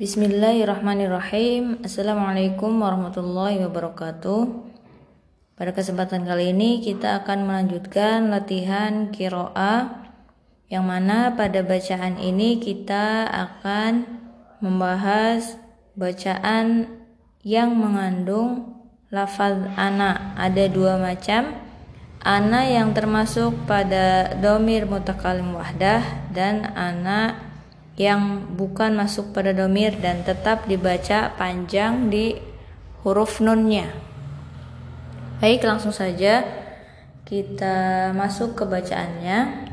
Bismillahirrahmanirrahim. Assalamualaikum warahmatullahi wabarakatuh. Pada kesempatan kali ini kita akan melanjutkan latihan kiro'a Yang mana pada bacaan ini kita akan membahas bacaan yang mengandung lafaz ana. Ada dua macam. Ana yang termasuk pada domir mutakalim wahdah dan ana yang bukan masuk pada domir dan tetap dibaca panjang di huruf nunnya. Baik, langsung saja kita masuk ke bacaannya.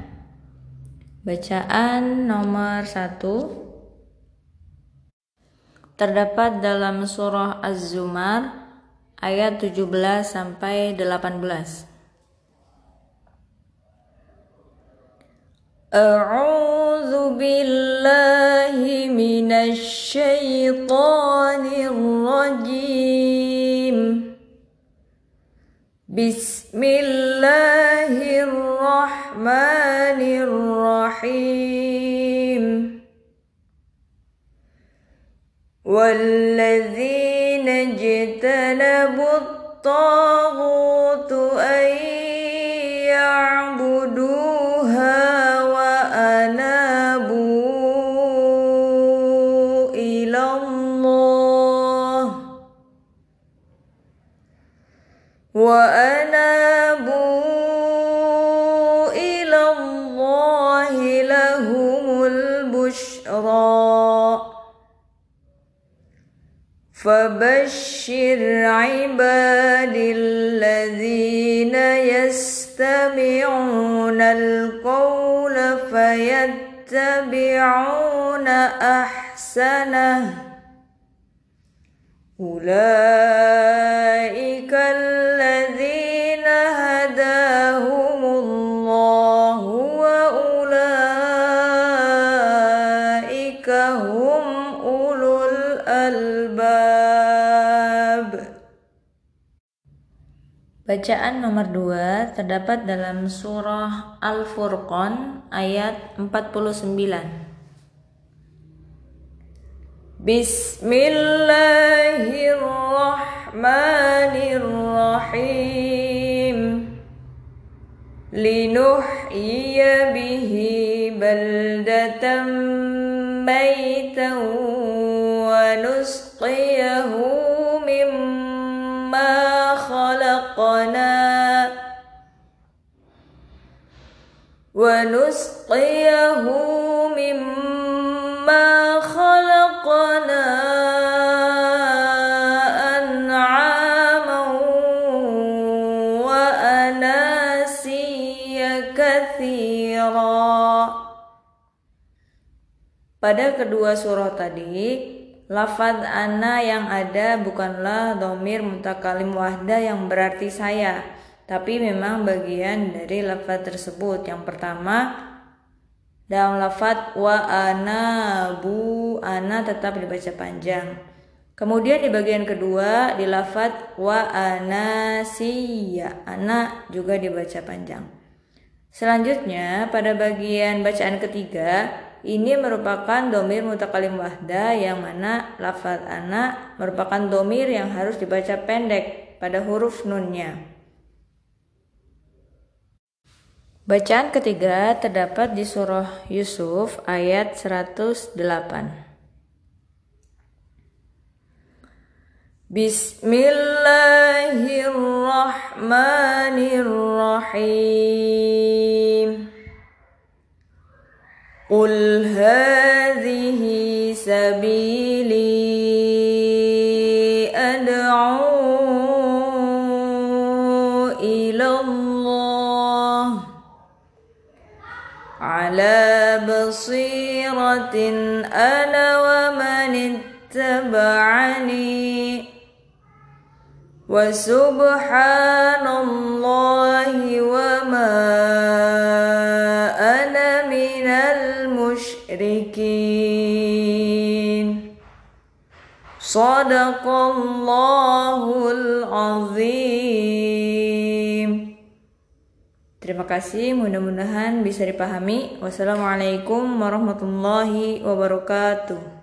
Bacaan nomor satu terdapat dalam surah Az-Zumar ayat 17 sampai 18. A'udzu بالله من الشيطان الرجيم. بسم الله الرحمن الرحيم. والذين اجتنبوا الطاغوت وأنابوا إلى الله لهم البشرى. فبشر عباد الذين يستمعون القول فيتبعون أحسنه. أولئك Bacaan nomor 2 terdapat dalam surah Al-Furqan ayat 49. Bismillahirrahmanirrahim. Linuhyiya bihi baldatan maitan wa nusqiyahu mimma خلقنا ونسقيه مما خلقنا أنعاما وأناسيا كثيرا Pada kedua surah tadi, lafaz ana yang ada bukanlah domir mutakalim wahda yang berarti saya, tapi memang bagian dari lafaz tersebut. Yang pertama, dalam lafat wa ana bu ana tetap dibaca panjang. Kemudian di bagian kedua di lafat wa ana siya ana juga dibaca panjang. Selanjutnya pada bagian bacaan ketiga ini merupakan domir mutakalim wahda yang mana lafat ana merupakan domir yang harus dibaca pendek pada huruf nunnya. Bacaan ketiga terdapat di surah Yusuf ayat 108. Bismillahirrahmanirrahim. Hadhihi sabili ad'u ila على بصيرة أنا ومن اتبعني وسبحان الله وما minal musyrikin Sadaqallahul azim Terima kasih, mudah-mudahan bisa dipahami. Wassalamualaikum warahmatullahi wabarakatuh.